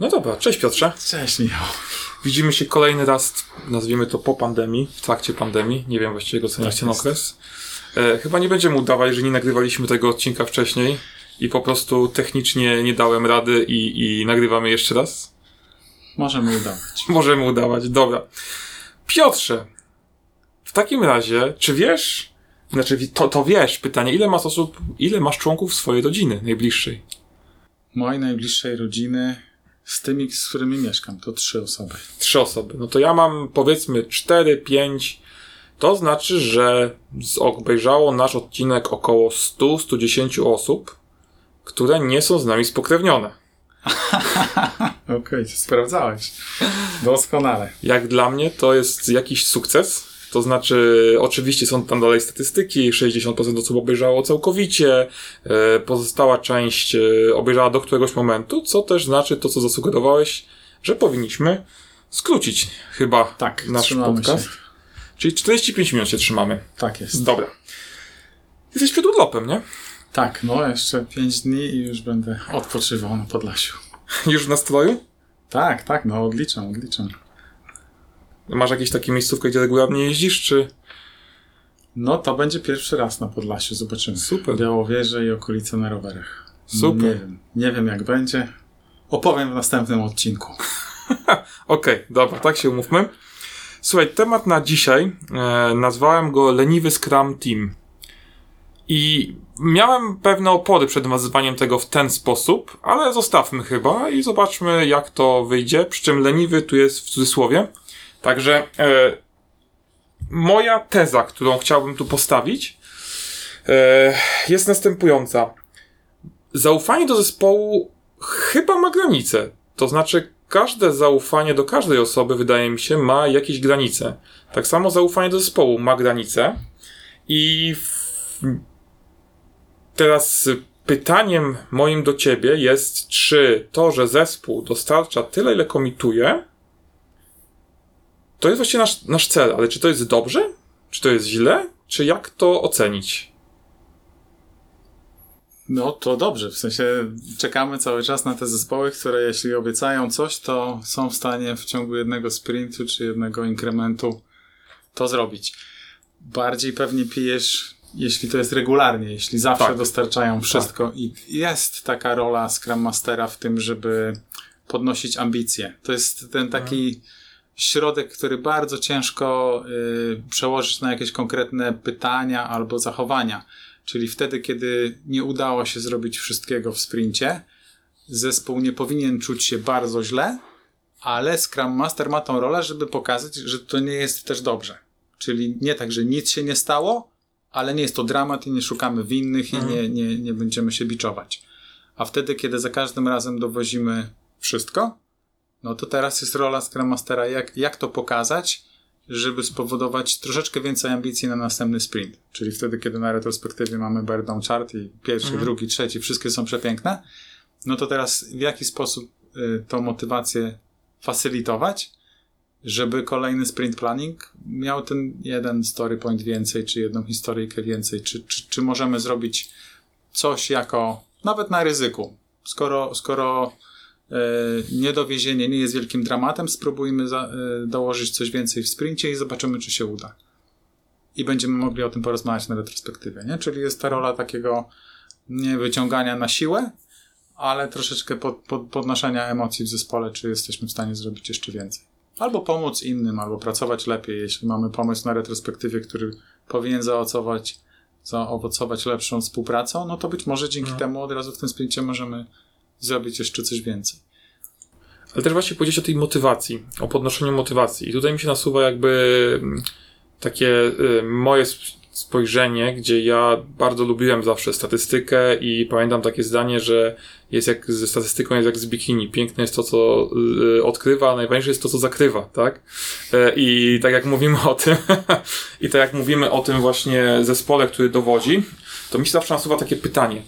No dobra, cześć Piotrze. Cześć Michał. Widzimy się kolejny raz, nazwijmy to po pandemii, w trakcie pandemii. Nie wiem właściwie, jak oceniać Tak ten okres. E, chyba nie będziemy udawać, że nie nagrywaliśmy tego odcinka wcześniej i po prostu technicznie nie dałem rady i, i nagrywamy jeszcze raz. Możemy udawać. Możemy udawać, dobra. Piotrze, w takim razie, czy wiesz, znaczy to, to wiesz, pytanie, ile masz osób, ile masz członków swojej rodziny najbliższej? Mojej najbliższej rodziny z tymi, z którymi mieszkam, to trzy osoby. Trzy osoby. No to ja mam powiedzmy cztery, pięć. To znaczy, że obejrzało nasz odcinek około 100-110 osób, które nie są z nami spokrewnione. Okej, to sprawdzałeś. Doskonale. Jak dla mnie to jest jakiś sukces. To znaczy, oczywiście są tam dalej statystyki, 60% osób obejrzało całkowicie, e, pozostała część e, obejrzała do któregoś momentu, co też znaczy to, co zasugerowałeś, że powinniśmy skrócić chyba Tak, nasz podcast. się. Czyli 45 minut się trzymamy. Tak jest. Dobra. Jesteś przed urlopem, nie? Tak, no jeszcze pięć dni i już będę odpoczywał na Podlasiu. Już w nastroju? Tak, tak, no odliczam, odliczam. Masz jakieś takie miejscówkę, gdzie regularnie jeździsz, czy... No to będzie pierwszy raz na Podlasiu, zobaczymy. Super. Białowieże i okolice na rowerach. Super. Nie wiem, nie wiem jak będzie. Opowiem w następnym odcinku. Okej, dobra, tak się umówmy. Słuchaj, temat na dzisiaj e, nazwałem go Leniwy Scrum Team. I miałem pewne opory przed nazywaniem tego w ten sposób, ale zostawmy chyba i zobaczmy, jak to wyjdzie. Przy czym leniwy tu jest w cudzysłowie. Także e, moja teza, którą chciałbym tu postawić, e, jest następująca. Zaufanie do zespołu chyba ma granice. To znaczy, każde zaufanie do każdej osoby, wydaje mi się, ma jakieś granice. Tak samo zaufanie do zespołu ma granice. I w... teraz pytaniem moim do ciebie jest, czy to, że zespół dostarcza tyle, ile komituje, to jest właściwie nasz, nasz cel, ale czy to jest dobrze? Czy to jest źle? Czy jak to ocenić? No to dobrze, w sensie czekamy cały czas na te zespoły, które jeśli obiecają coś, to są w stanie w ciągu jednego sprintu czy jednego inkrementu to zrobić. Bardziej pewnie pijesz, jeśli to jest regularnie, jeśli zawsze Tak. dostarczają wszystko i jest taka rola Scrum Mastera w tym, żeby podnosić ambicje. To jest ten taki środek, który bardzo ciężko y, przełożyć na jakieś konkretne pytania albo zachowania. Czyli wtedy, kiedy nie udało się zrobić wszystkiego w sprincie, zespół nie powinien czuć się bardzo źle, ale Scrum Master ma tą rolę, żeby pokazać, że to nie jest też dobrze. Czyli nie tak, że nic się nie stało, ale nie jest to dramat i nie szukamy winnych i nie, nie, nie będziemy się biczować. A wtedy, kiedy za każdym razem dowozimy wszystko, no to teraz jest rola Scrum Mastera, jak, jak to pokazać, żeby spowodować troszeczkę więcej ambicji na następny sprint. Czyli wtedy, kiedy na retrospektywie mamy bear down chart i pierwszy, drugi, trzeci, wszystkie są przepiękne, no to teraz w jaki sposób y, tą motywację facylitować, żeby kolejny sprint planning miał ten jeden story point więcej, czy jedną historyjkę więcej, czy, czy, czy możemy zrobić coś jako, nawet na ryzyku, skoro, skoro niedowiezienie nie jest wielkim dramatem, spróbujmy za, e, dołożyć coś więcej w sprincie i zobaczymy, czy się uda. I będziemy mogli o tym porozmawiać na retrospektywie, nie? Czyli jest ta rola takiego nie wyciągania na siłę, ale troszeczkę pod, pod, podnoszenia emocji w zespole, czy jesteśmy w stanie zrobić jeszcze więcej. Albo pomóc innym, albo pracować lepiej, jeśli mamy pomysł na retrospektywie, który powinien zaowocować, zaowocować lepszą współpracą, no to być może dzięki No. temu od razu w tym sprincie możemy zrobić jeszcze coś więcej. Ale też właśnie powiedzieć o tej motywacji, o podnoszeniu motywacji. I tutaj mi się nasuwa jakby mm, takie y, moje sp- spojrzenie, gdzie ja bardzo lubiłem zawsze statystykę i pamiętam takie zdanie, że jest jak ze statystyką jest jak z bikini. Piękne jest to, co y, odkrywa, a najważniejsze jest to, co zakrywa, tak? E, I tak jak mówimy o tym, i tak jak mówimy o tym właśnie zespole, który dowodzi, to mi się zawsze nasuwa takie pytanie.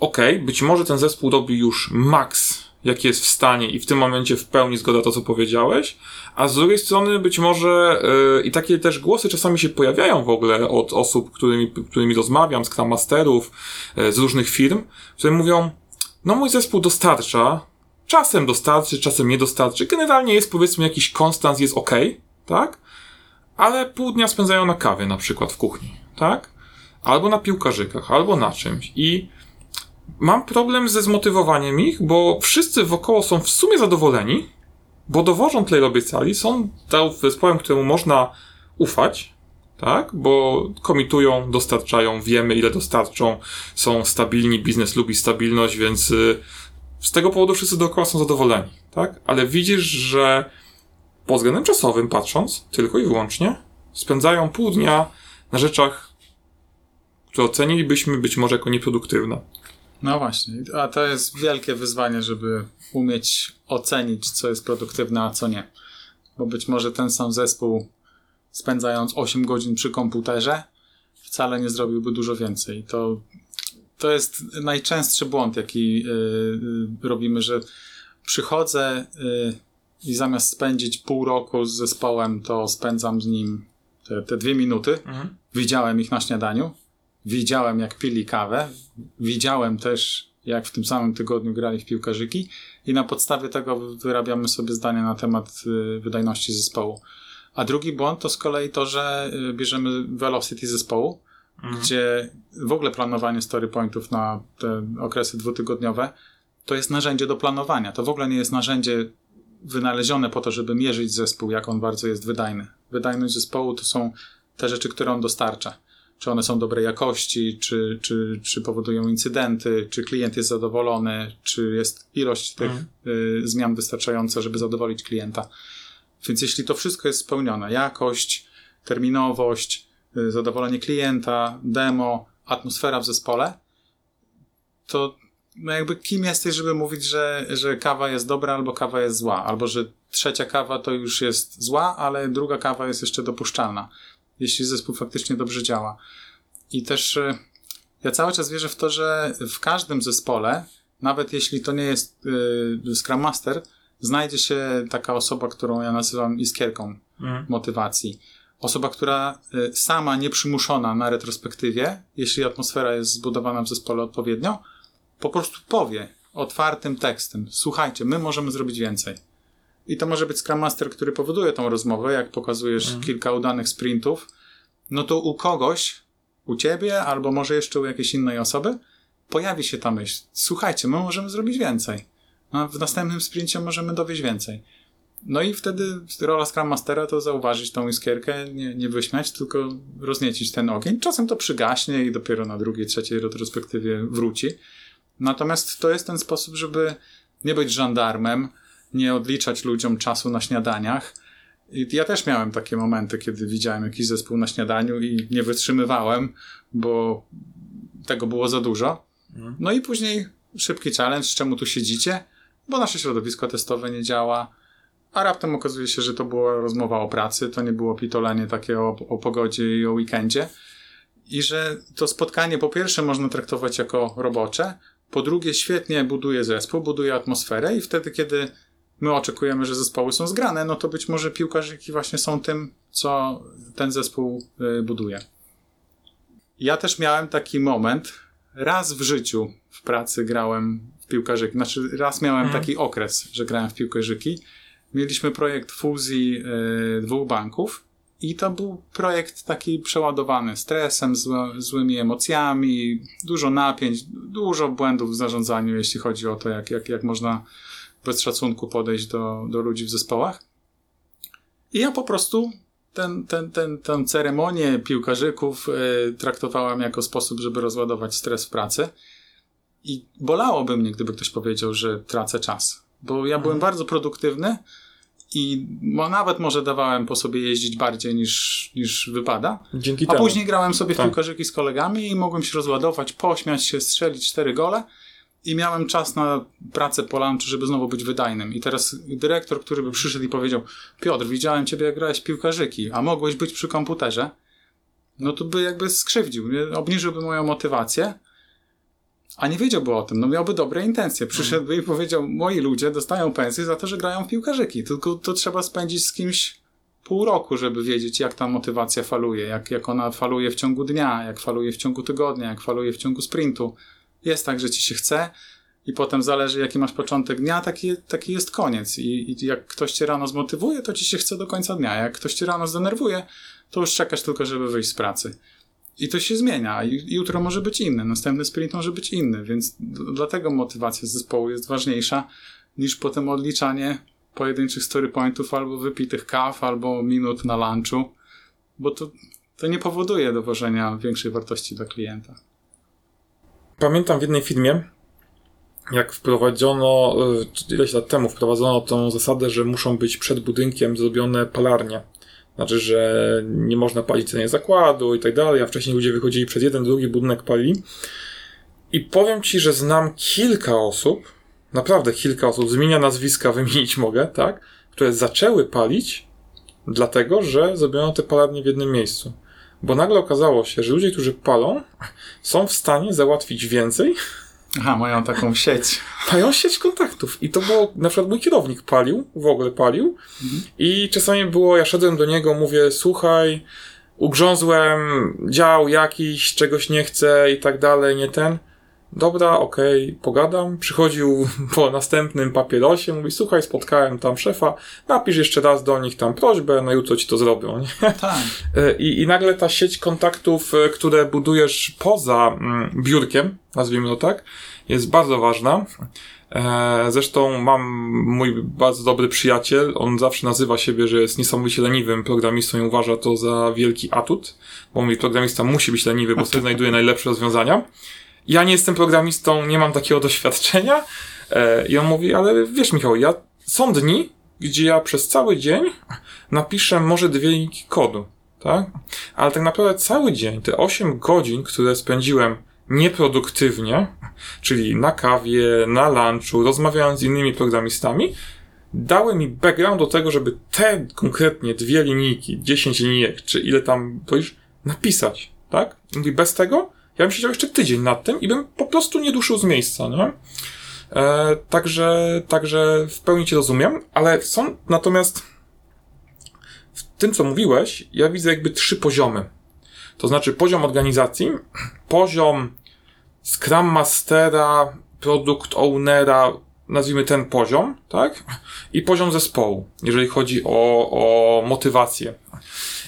Okej, być może ten zespół robi już maks, jaki jest w stanie i w tym momencie w pełni zgoda to, co powiedziałeś, a z drugiej strony być może yy, i takie też głosy czasami się pojawiają w ogóle od osób, którymi, którymi rozmawiam, z Scrum Masterów, yy, z różnych firm, które mówią, no mój zespół dostarcza czasem dostarczy, czasem nie dostarczy. Generalnie jest powiedzmy jakiś konstans, jest ok, tak? Ale pół dnia spędzają na kawie na przykład w kuchni, tak? Albo na piłkarzykach, albo na czymś. I mam problem ze zmotywowaniem ich, bo wszyscy wokoło są w sumie zadowoleni, bo dowożą tyle obiecali, są zespołem, któremu można ufać, tak? Bo komitują, dostarczają, wiemy ile dostarczą, są stabilni, biznes lubi stabilność, więc y, z tego powodu wszyscy dookoła są zadowoleni, tak? Ale widzisz, że pod względem czasowym patrząc, tylko i wyłącznie, spędzają pół dnia na rzeczach, które ocenilibyśmy być może jako nieproduktywne. No właśnie, a to jest wielkie wyzwanie, żeby umieć ocenić, co jest produktywne, a co nie. Bo być może ten sam zespół, spędzając 8 godzin przy komputerze, wcale nie zrobiłby dużo więcej. To, to jest najczęstszy błąd, jaki yy, yy, robimy, że przychodzę yy, i zamiast spędzić pół roku z zespołem, to spędzam z nim te, te dwie minuty. Mhm. Widziałem ich na śniadaniu, widziałem jak pili kawę, widziałem też jak w tym samym tygodniu grali w piłkarzyki i na podstawie tego wyrabiamy sobie zdania na temat y, wydajności zespołu. A drugi błąd to z kolei to, że y, bierzemy velocity zespołu, mhm. gdzie w ogóle planowanie story pointów na te okresy dwutygodniowe to jest narzędzie do planowania. To w ogóle nie jest narzędzie wynalezione po to, żeby mierzyć zespół, jak on bardzo jest wydajny. Wydajność zespołu to są te rzeczy, które on dostarcza czy one są dobrej jakości, czy, czy, czy powodują incydenty, czy klient jest zadowolony, czy jest ilość tych mhm. y, zmian wystarczająca, żeby zadowolić klienta. Więc jeśli to wszystko jest spełnione, jakość, terminowość, y, zadowolenie klienta, demo, atmosfera w zespole, to no jakby kim jesteś, żeby mówić, że, że kawa jest dobra albo kawa jest zła, albo że trzecia kawa to już jest zła, ale druga kawa jest jeszcze dopuszczalna jeśli zespół faktycznie dobrze działa. I też e, ja cały czas wierzę w to, że w każdym zespole, nawet jeśli to nie jest y, Scrum Master, znajdzie się taka osoba, którą ja nazywam iskierką mhm. motywacji. Osoba, która y, sama nieprzymuszona na retrospektywie, jeśli atmosfera jest zbudowana w zespole odpowiednio, po prostu powie otwartym tekstem: Słuchajcie, my możemy zrobić więcej. I to może być Scrum Master, który powoduje tą rozmowę, jak pokazujesz mhm. kilka udanych sprintów, no to u kogoś, u ciebie, albo może jeszcze u jakiejś innej osoby, pojawi się ta myśl. Słuchajcie, my możemy zrobić więcej. A w następnym sprincie możemy dowieść więcej. No i wtedy rola Scrum Mastera to zauważyć tą iskierkę, nie, nie wyśmiać, tylko rozniecić ten ogień. Czasem to przygaśnie i dopiero na drugiej, trzeciej retrospektywie wróci. Natomiast to jest ten sposób, żeby nie być żandarmem, nie odliczać ludziom czasu na śniadaniach. I ja też miałem takie momenty, kiedy widziałem jakiś zespół na śniadaniu i nie wytrzymywałem, bo tego było za dużo. Mhm. No i później szybki challenge, czemu tu siedzicie? Bo nasze środowisko testowe nie działa, a raptem okazuje się, że to była rozmowa o pracy, to nie było pitolenie takie o, o pogodzie i o weekendzie. I że to spotkanie po pierwsze można traktować jako robocze, po drugie świetnie buduje zespół, buduje atmosferę i wtedy, kiedy my oczekujemy, że zespoły są zgrane, no to być może piłkarzyki właśnie są tym, co ten zespół y, buduje. Ja też miałem taki moment, raz w życiu w pracy grałem w piłkarzyki, znaczy raz miałem mhm. taki okres, że grałem w piłkarzyki. Mieliśmy projekt fuzji y, dwóch banków i to był projekt taki przeładowany stresem, zły, złymi emocjami, dużo napięć, dużo błędów w zarządzaniu, jeśli chodzi o to, jak, jak, jak można bez szacunku podejść do, do ludzi w zespołach. I ja po prostu ten, ten, ten, tę ceremonię piłkarzyków y, traktowałem jako sposób, żeby rozładować stres w pracy. I bolałoby mnie, gdyby ktoś powiedział, że tracę czas. Bo ja mhm. byłem bardzo produktywny i nawet może dawałem po sobie jeździć bardziej niż, niż wypada. Dzięki A temu. później grałem sobie w tak. piłkarzyki z kolegami i mogłem się rozładować, pośmiać się, strzelić cztery gole i miałem czas na pracę po lunchu, żeby znowu być wydajnym. I teraz dyrektor, który by przyszedł i powiedział Piotr, widziałem ciebie jak grałeś piłkarzyki, a mogłeś być przy komputerze, no to by jakby skrzywdził, obniżyłby moją motywację, a nie wiedziałby o tym, no miałby dobre intencje. Przyszedłby i powiedział, moi ludzie dostają pensję za to, że grają w piłkarzyki, tylko to trzeba spędzić z kimś pół roku, żeby wiedzieć, jak ta motywacja faluje, jak, jak ona faluje w ciągu dnia, jak faluje w ciągu tygodnia, jak faluje w ciągu sprintu jest tak, że ci się chce i potem zależy jaki masz początek dnia, taki, taki jest koniec. I, I jak ktoś cię rano zmotywuje, to ci się chce do końca dnia. Jak ktoś cię rano zdenerwuje, to już czekasz tylko, żeby wyjść z pracy. I to się zmienia. Jutro może być inny, następny sprint może być inny, więc dlatego motywacja zespołu jest ważniejsza niż potem odliczanie pojedynczych story pointów albo wypitych kaw, albo minut na lunchu, bo to, to nie powoduje dowożenia większej wartości dla klienta. Pamiętam w jednej filmie, jak wprowadzono, e, ileś lat temu wprowadzono tą zasadę, że muszą być przed budynkiem zrobione palarnie. Znaczy, że nie można palić cenie zakładu i tak dalej, a wcześniej ludzie wychodzili przez jeden, drugi budynek palili. I powiem ci, że znam kilka osób, naprawdę kilka osób, zmienia nazwiska, wymienić mogę, tak? Które zaczęły palić, dlatego że zrobiono te palarnie w jednym miejscu. Bo nagle okazało się, że ludzie, którzy palą, są w stanie załatwić więcej. Aha, mają taką sieć. Mają sieć kontaktów. I to było, na przykład mój kierownik palił, w ogóle palił. Mhm. I czasami było, ja szedłem do niego, mówię, słuchaj, ugrzązłem, dział jakiś, czegoś nie chcę i tak dalej, nie ten dobra, okej, okay, pogadam. Przychodził po następnym papierosie, mówi, słuchaj, spotkałem tam szefa, napisz jeszcze raz do nich tam prośbę, no jutro ci to zrobią. Nie? Tak. I, I nagle ta sieć kontaktów, e, które budujesz poza mm, biurkiem, nazwijmy to tak, jest bardzo ważna. E, zresztą mam mój bardzo dobry przyjaciel, on zawsze nazywa siebie, że jest niesamowicie leniwym programistą i uważa to za wielki atut, bo mój programista musi być leniwy, bo sobie znajduje najlepsze rozwiązania ja nie jestem programistą, nie mam takiego doświadczenia. E, I on mówi, ale wiesz Michał, ja są dni, gdzie ja przez cały dzień napiszę może dwie linki kodu, tak? Ale tak naprawdę cały dzień, te 8 godzin, które spędziłem nieproduktywnie, czyli na kawie, na lunchu, rozmawiając z innymi programistami, dały mi background do tego, żeby te konkretnie dwie linijki, 10 linijek, czy ile tam już napisać, tak? I bez tego ja bym siedział jeszcze tydzień nad tym i bym po prostu nie duszył z miejsca, nie? E, także, także w pełni cię rozumiem, ale są natomiast w tym, co mówiłeś, ja widzę jakby trzy poziomy. To znaczy poziom organizacji, poziom Scrum Mastera, Product Ownera, nazwijmy ten poziom, tak? I poziom zespołu, jeżeli chodzi o, o motywację.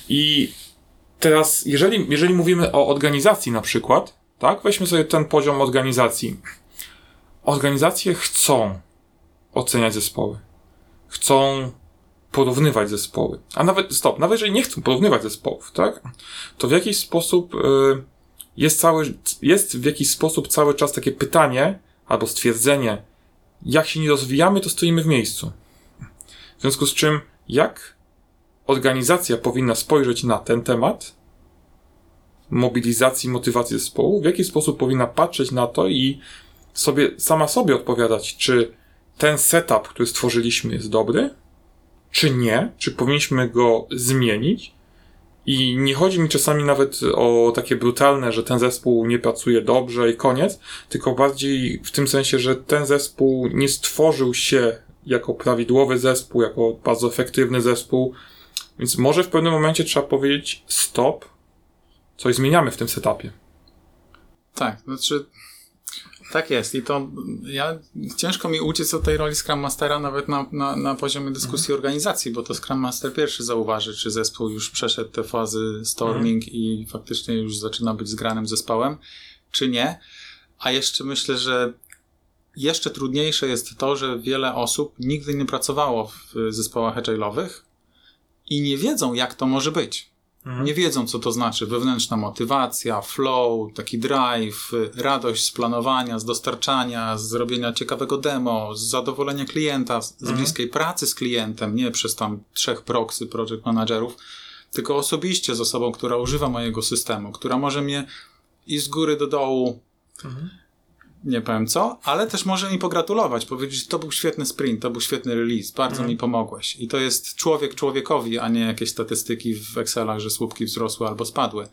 I Teraz, jeżeli, jeżeli mówimy o organizacji na przykład, tak, weźmy sobie ten poziom organizacji. Organizacje chcą oceniać zespoły. Chcą porównywać zespoły. A nawet, stop, nawet jeżeli nie chcą porównywać zespołów, tak, to w jakiś sposób y, jest cały, jest w jakiś sposób cały czas takie pytanie albo stwierdzenie, jak się nie rozwijamy, to stoimy w miejscu. W związku z czym, jak organizacja powinna spojrzeć na ten temat, mobilizacji, motywacji zespołu, w jaki sposób powinna patrzeć na to i sobie, sama sobie odpowiadać, czy ten setup, który stworzyliśmy jest dobry, czy nie, czy powinniśmy go zmienić. I nie chodzi mi czasami nawet o takie brutalne, że ten zespół nie pracuje dobrze i koniec, tylko bardziej w tym sensie, że ten zespół nie stworzył się jako prawidłowy zespół, jako bardzo efektywny zespół, więc może w pewnym momencie trzeba powiedzieć stop, coś zmieniamy w tym setupie. Tak, znaczy tak jest i to ja ciężko mi uciec od tej roli Scrum Mastera nawet na, na, na poziomie dyskusji mhm. organizacji, bo to Scrum Master pierwszy zauważy, czy zespół już przeszedł te fazy storming mhm. i faktycznie już zaczyna być zgranym zespołem, czy nie. A jeszcze myślę, że jeszcze trudniejsze jest to, że wiele osób nigdy nie pracowało w zespołach agile'owych i nie wiedzą, jak to może być. Mhm. Nie wiedzą, co to znaczy wewnętrzna motywacja, flow, taki drive, radość z planowania, z dostarczania, z zrobienia ciekawego demo, z zadowolenia klienta, z mhm. bliskiej pracy z klientem, nie przez tam trzech proxy, project managerów, tylko osobiście z osobą, która używa mojego systemu, która może mnie i z góry do dołu mhm nie powiem co, ale też może mi pogratulować, powiedzieć, to był świetny sprint, to był świetny release, bardzo mm. mi pomogłeś. I to jest człowiek człowiekowi, a nie jakieś statystyki w Excelach, że słupki wzrosły albo spadły.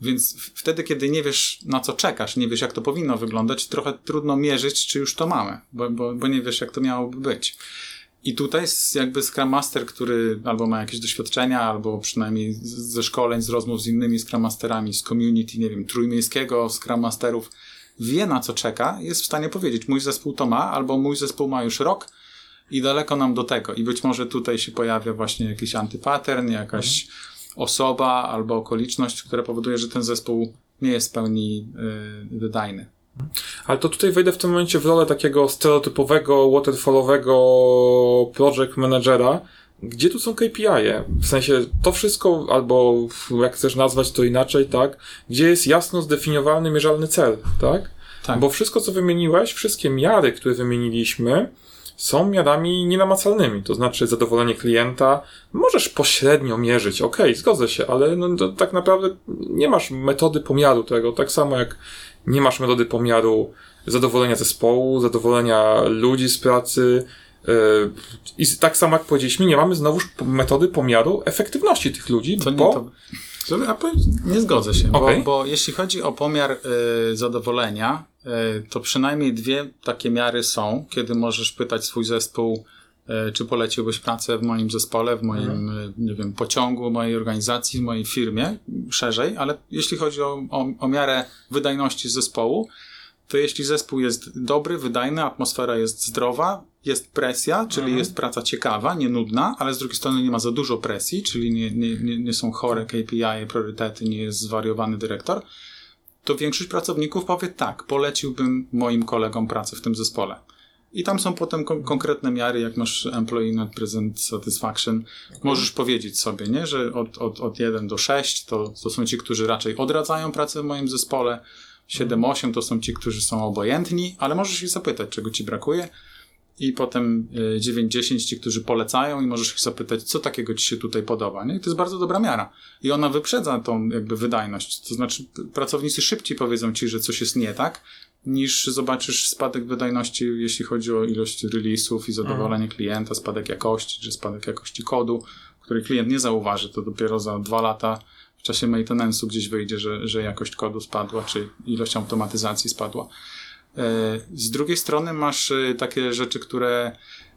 Więc wtedy, kiedy nie wiesz, na co czekasz, nie wiesz, jak to powinno wyglądać, trochę trudno mierzyć, czy już to mamy, bo, bo, bo nie wiesz, jak to miałoby być. I tutaj jest jakby Scrum Master, który albo ma jakieś doświadczenia, albo przynajmniej ze szkoleń, z rozmów z innymi Scrum Masterami, z community, nie wiem, trójmiejskiego Scrum Masterów, wie na co czeka, jest w stanie powiedzieć, mój zespół to ma, albo mój zespół ma już rok i daleko nam do tego. I być może tutaj się pojawia właśnie jakiś antypattern, jakaś osoba albo okoliczność, która powoduje, że ten zespół nie jest w pełni y, wydajny. Ale to tutaj wejdę w tym momencie w rolę takiego stereotypowego, waterfallowego project managera. Gdzie tu są KPI? -e? W sensie to wszystko, albo jak chcesz nazwać to inaczej, tak? Gdzie jest jasno zdefiniowany, mierzalny cel, tak? Tak. Bo wszystko, co wymieniłeś, wszystkie miary, które wymieniliśmy, są miarami nienamacalnymi, to znaczy zadowolenie klienta możesz pośrednio mierzyć, ok, zgodzę się, ale no, to, tak naprawdę nie masz metody pomiaru tego, tak samo jak nie masz metody pomiaru zadowolenia zespołu, zadowolenia ludzi z pracy, i tak samo jak powiedzieliśmy, nie mamy znowuż metody pomiaru efektywności tych ludzi, To nie, bo... to, a powiem, nie zgodzę się, Okej. bo, bo jeśli chodzi o pomiar y, zadowolenia, y, to przynajmniej dwie takie miary są, kiedy możesz pytać swój zespół, y, czy poleciłbyś pracę w moim zespole, w moim, y, nie wiem, pociągu, mojej organizacji, w mojej firmie, szerzej, ale jeśli chodzi o, o, o miarę wydajności zespołu, to jeśli zespół jest dobry, wydajny, atmosfera jest zdrowa, jest presja, czyli jest praca ciekawa, nie nudna, ale z drugiej strony nie ma za dużo presji, czyli nie, nie, nie, nie są chore KPI, priorytety, nie jest zwariowany dyrektor, to większość pracowników powie tak, poleciłbym moim kolegom pracę w tym zespole. I tam są potem kon- konkretne miary, jak masz Employee Net Present Satisfaction. Możesz powiedzieć sobie, nie, że od, od, od 1 do 6 to, to są ci, którzy raczej odradzają pracę w moim zespole. 7-8 to są ci, którzy są obojętni, ale możesz ich zapytać, czego ci brakuje. I potem y, 9-10 ci, którzy polecają i możesz ich zapytać, co takiego ci się tutaj podoba. Nie? I to jest bardzo dobra miara. I ona wyprzedza tą jakby wydajność. To znaczy pracownicy szybciej powiedzą ci, że coś jest nie tak, niż zobaczysz spadek wydajności, jeśli chodzi o ilość release'ów i zadowolenie klienta, spadek jakości, czy spadek jakości kodu, który klient nie zauważy. To dopiero za dwa lata w czasie maintenance'u gdzieś wyjdzie, że, że jakość kodu spadła, czy ilość automatyzacji spadła. E, Z drugiej strony masz e, takie rzeczy, które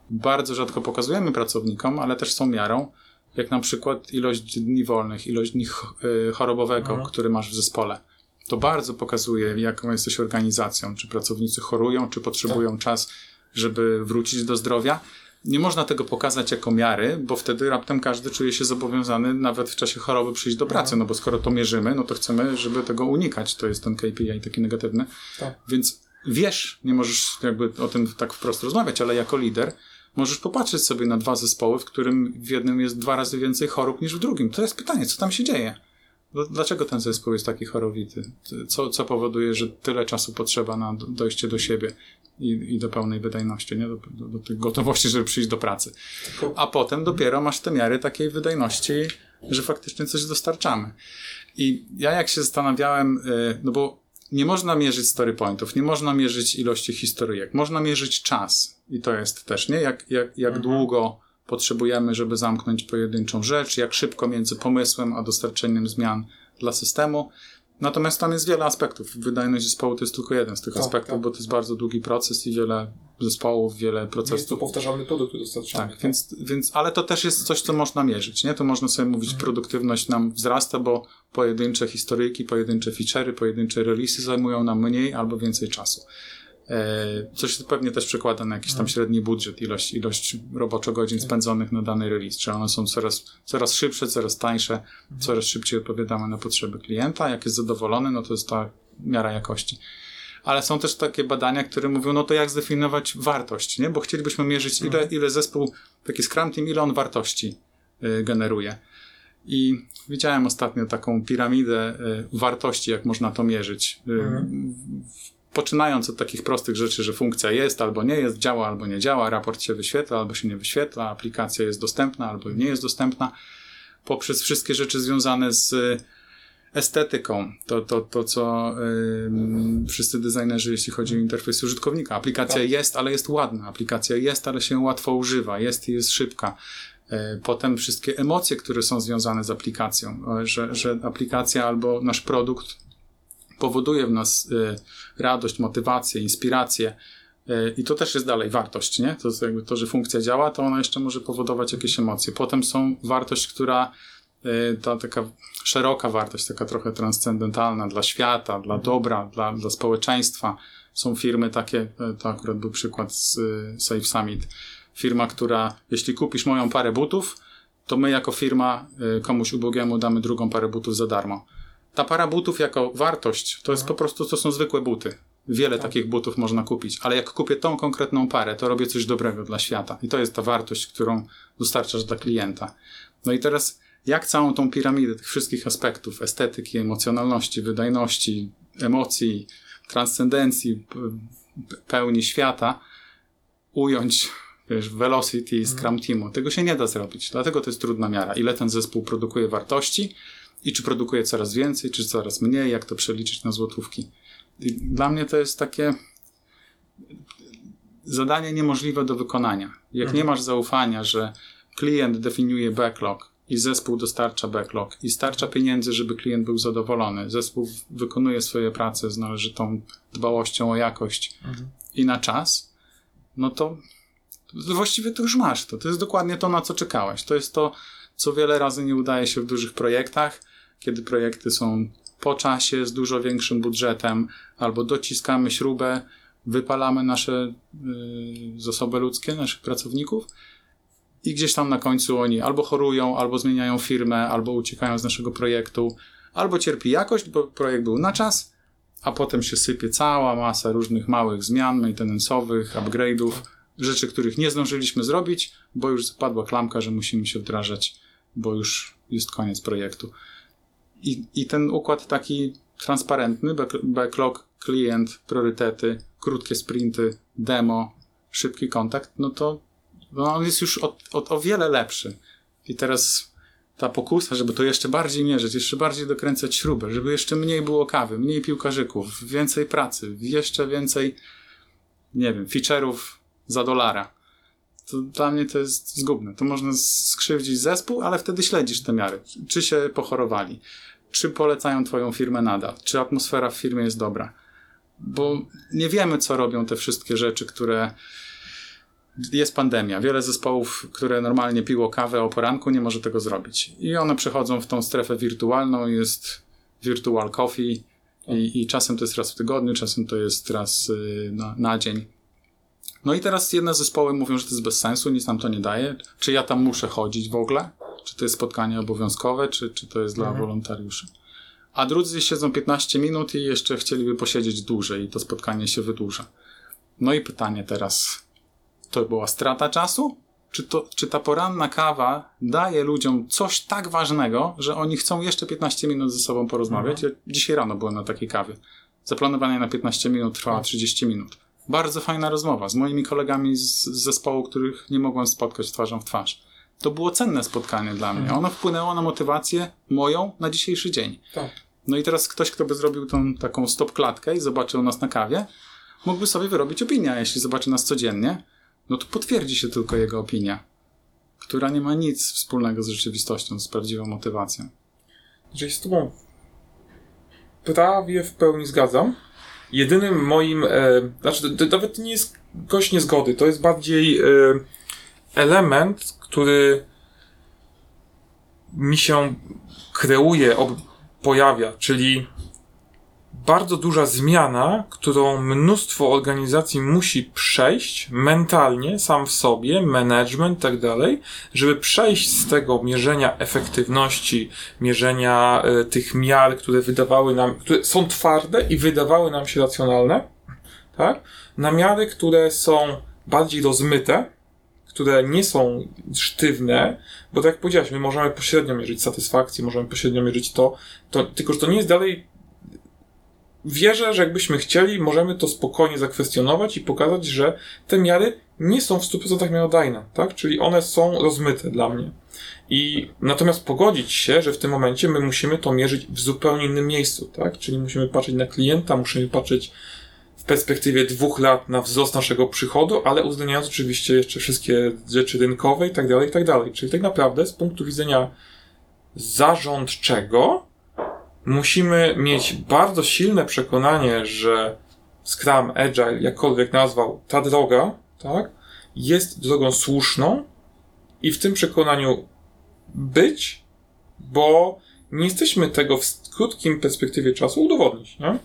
bardzo rzadko pokazujemy pracownikom, ale też są miarą, jak na przykład ilość dni wolnych, ilość dni e, chorobowego, który masz w zespole. To bardzo pokazuje, jaką jesteś organizacją, czy pracownicy chorują, czy potrzebują czas, żeby wrócić do zdrowia. Nie można tego pokazać jako miary, bo wtedy raptem każdy czuje się zobowiązany nawet w czasie choroby przyjść do pracy, no bo skoro to mierzymy, no to chcemy, żeby tego unikać. To jest ten KPI taki negatywny. Tak. Więc wiesz, nie możesz jakby o tym tak wprost rozmawiać, ale jako lider możesz popatrzeć sobie na dwa zespoły, w którym w jednym jest dwa razy więcej chorób niż w drugim. To jest pytanie, co tam się dzieje? Dl- Dlaczego ten zespół jest taki chorowity? Co, co powoduje, że tyle czasu potrzeba na do- dojście do siebie i, i do pełnej wydajności, nie? Do, do, do tej gotowości, żeby przyjść do pracy. A potem dopiero masz te miary takiej wydajności, że faktycznie coś dostarczamy. I ja jak się zastanawiałem, y, no bo nie można mierzyć story pointów, nie można mierzyć ilości historyjek, można mierzyć czas. I to jest też, nie? Jak, jak, jak długo potrzebujemy, żeby zamknąć pojedynczą rzecz, jak szybko między pomysłem a dostarczeniem zmian dla systemu. Natomiast tam jest wiele aspektów. Wydajność zespołu to jest tylko jeden z tych Tak, aspektów, tak. bo to jest bardzo długi proces i wiele zespołów, wiele Jest to procesów. powtarzalny produkt, który dostarczamy. Tak, więc, więc, ale to też jest coś, co można mierzyć, nie? To można sobie mówić, produktywność nam wzrasta, bo pojedyncze historyjki, pojedyncze feature'y, pojedyncze release'y zajmują nam mniej albo więcej czasu. E, co się pewnie też przekłada na jakiś tam średni budżet, ilość, ilość roboczo-godzin spędzonych na dany release. Czy one są coraz, coraz szybsze, coraz tańsze, coraz szybciej odpowiadamy na potrzeby klienta. Jak jest zadowolony, no to jest ta miara jakości. Ale są też takie badania, które mówią, no to jak zdefiniować wartość, nie? Bo chcielibyśmy mierzyć, ile, ile zespół, taki Scrum Team, ile on wartości y, generuje. I widziałem ostatnio taką piramidę y, wartości, jak można to mierzyć. Mhm. Poczynając od takich prostych rzeczy, że funkcja jest albo nie jest, działa albo nie działa, raport się wyświetla albo się nie wyświetla, aplikacja jest dostępna albo nie jest dostępna, poprzez wszystkie rzeczy związane z y, estetyką, to, to, to co ym, wszyscy designerzy, jeśli chodzi o interfejs użytkownika. Aplikacja Tak. jest, ale jest ładna. Aplikacja jest, ale się łatwo używa. Jest i jest szybka. E, Potem wszystkie emocje, które są związane z aplikacją, że, że aplikacja albo nasz produkt powoduje w nas e, radość, motywację, inspirację. E, I to też jest dalej wartość, nie? To jakby to, że funkcja działa, to ona jeszcze może powodować jakieś emocje. Potem są wartość, która y, ta taka szeroka wartość, taka trochę transcendentalna dla świata, dla dobra, dla, dla społeczeństwa. Są firmy takie, y, to akurat był przykład z y, Safe Summit. Firma, która, jeśli kupisz moją parę butów, to my jako firma y, komuś ubogiemu damy drugą parę butów za darmo. Ta para butów jako wartość to jest po prostu, to są zwykłe buty. Wiele takich butów można kupić, ale jak kupię tą konkretną parę, to robię coś dobrego dla świata. I to jest ta wartość, którą dostarczasz dla klienta. No i teraz, jak całą tą piramidę tych wszystkich aspektów estetyki, emocjonalności, wydajności, emocji, transcendencji, pełni świata ująć wiesz, w Velocity i Scrum Teamu. Tego się nie da zrobić, dlatego to jest trudna miara. Ile ten zespół produkuje wartości i czy produkuje coraz więcej, czy coraz mniej, jak to przeliczyć na złotówki. I dla mnie to jest takie zadanie niemożliwe do wykonania. Jak nie masz zaufania, że klient definiuje backlog i zespół dostarcza backlog i starcza pieniędzy, żeby klient był zadowolony, zespół wykonuje swoje prace z należytą dbałością o jakość i na czas, no to właściwie to już masz to. To jest dokładnie to, na co czekałeś. To jest to, co wiele razy nie udaje się w dużych projektach, kiedy projekty są po czasie, z dużo większym budżetem, albo dociskamy śrubę, wypalamy nasze y, zasoby ludzkie, naszych pracowników i gdzieś tam na końcu oni albo chorują, albo zmieniają firmę, albo uciekają z naszego projektu, albo cierpi jakość, bo projekt był na czas, a potem się sypie cała masa różnych małych zmian maintenance'owych, upgrade'ów, rzeczy, których nie zdążyliśmy zrobić, bo już zapadła klamka, że musimy się wdrażać, bo już jest koniec projektu. I, i ten układ taki transparentny, back- backlog, klient, priorytety, krótkie sprinty, demo, szybki kontakt, no to no on jest już o, o, o wiele lepszy. I teraz ta pokusa, żeby to jeszcze bardziej mierzyć, jeszcze bardziej dokręcać śrubę, żeby jeszcze mniej było kawy, mniej piłkarzyków, więcej pracy, jeszcze więcej, nie wiem, feature'ów za dolara. To dla mnie to jest zgubne. To można skrzywdzić zespół, ale wtedy śledzisz te miary. Czy się pochorowali, czy polecają twoją firmę nadal, czy atmosfera w firmie jest dobra. Bo nie wiemy, co robią te wszystkie rzeczy, które jest pandemia. Wiele zespołów, które normalnie piło kawę o poranku, nie może tego zrobić. I one przechodzą w tą strefę wirtualną, jest virtual coffee i, i czasem to jest raz w tygodniu, czasem to jest raz y, na, na dzień. No i teraz jedne zespoły mówią, że to jest bez sensu, nic nam to nie daje. Czy ja tam muszę chodzić w ogóle? Czy to jest spotkanie obowiązkowe, czy, czy to jest dla wolontariuszy? A drudzy siedzą 15 minut i jeszcze chcieliby posiedzieć dłużej i to spotkanie się wydłuża. No i pytanie teraz, to była strata czasu? Czy, to, czy ta poranna kawa daje ludziom coś tak ważnego, że oni chcą jeszcze 15 minut ze sobą porozmawiać? Ja dzisiaj rano byłem na takiej kawie. Zaplanowanie na 15 minut trwała 30 minut. Bardzo fajna rozmowa z moimi kolegami z, z zespołu, których nie mogłem spotkać twarzą w twarz. To było cenne spotkanie dla mnie. Ono wpłynęło na motywację moją na dzisiejszy dzień. Tak. No i teraz ktoś, kto by zrobił tą taką stop klatkę i zobaczył nas na kawie, mógłby sobie wyrobić opinię, a jeśli zobaczy nas codziennie, no to potwierdzi się tylko jego opinia, która nie ma nic wspólnego z rzeczywistością, z prawdziwą motywacją. Że się z tobą prawie w pełni zgadzam. Jedynym moim, e, znaczy to, to nawet nie jest gość niezgody, to jest bardziej e, element, który mi się kreuje, pojawia, czyli bardzo duża zmiana, którą mnóstwo organizacji musi przejść mentalnie, sam w sobie, management tak dalej, żeby przejść z tego mierzenia efektywności, mierzenia e, tych miar, które wydawały nam, które są twarde i wydawały nam się racjonalne, tak? Na miary, które są bardziej rozmyte, które nie są sztywne, bo tak jak powiedziałeś, my możemy pośrednio mierzyć satysfakcję, możemy pośrednio mierzyć to, to tylko że to nie jest dalej wierzę, że jakbyśmy chcieli, możemy to spokojnie zakwestionować i pokazać, że te miary nie są w 100% miarodajne, tak? Czyli one są rozmyte dla mnie. I natomiast pogodzić się, że w tym momencie my musimy to mierzyć w zupełnie innym miejscu, tak? Czyli musimy patrzeć na klienta, musimy patrzeć w perspektywie dwóch lat na wzrost naszego przychodu, ale uwzględniając oczywiście jeszcze wszystkie rzeczy rynkowe i tak dalej, i tak dalej. Czyli tak naprawdę z punktu widzenia zarządczego musimy mieć bardzo silne przekonanie, że Scrum, Agile, jakkolwiek nazwał, ta droga, tak, jest drogą słuszną i w tym przekonaniu być bo nie jesteśmy tego w krótkim perspektywie czasu udowodnić, nie?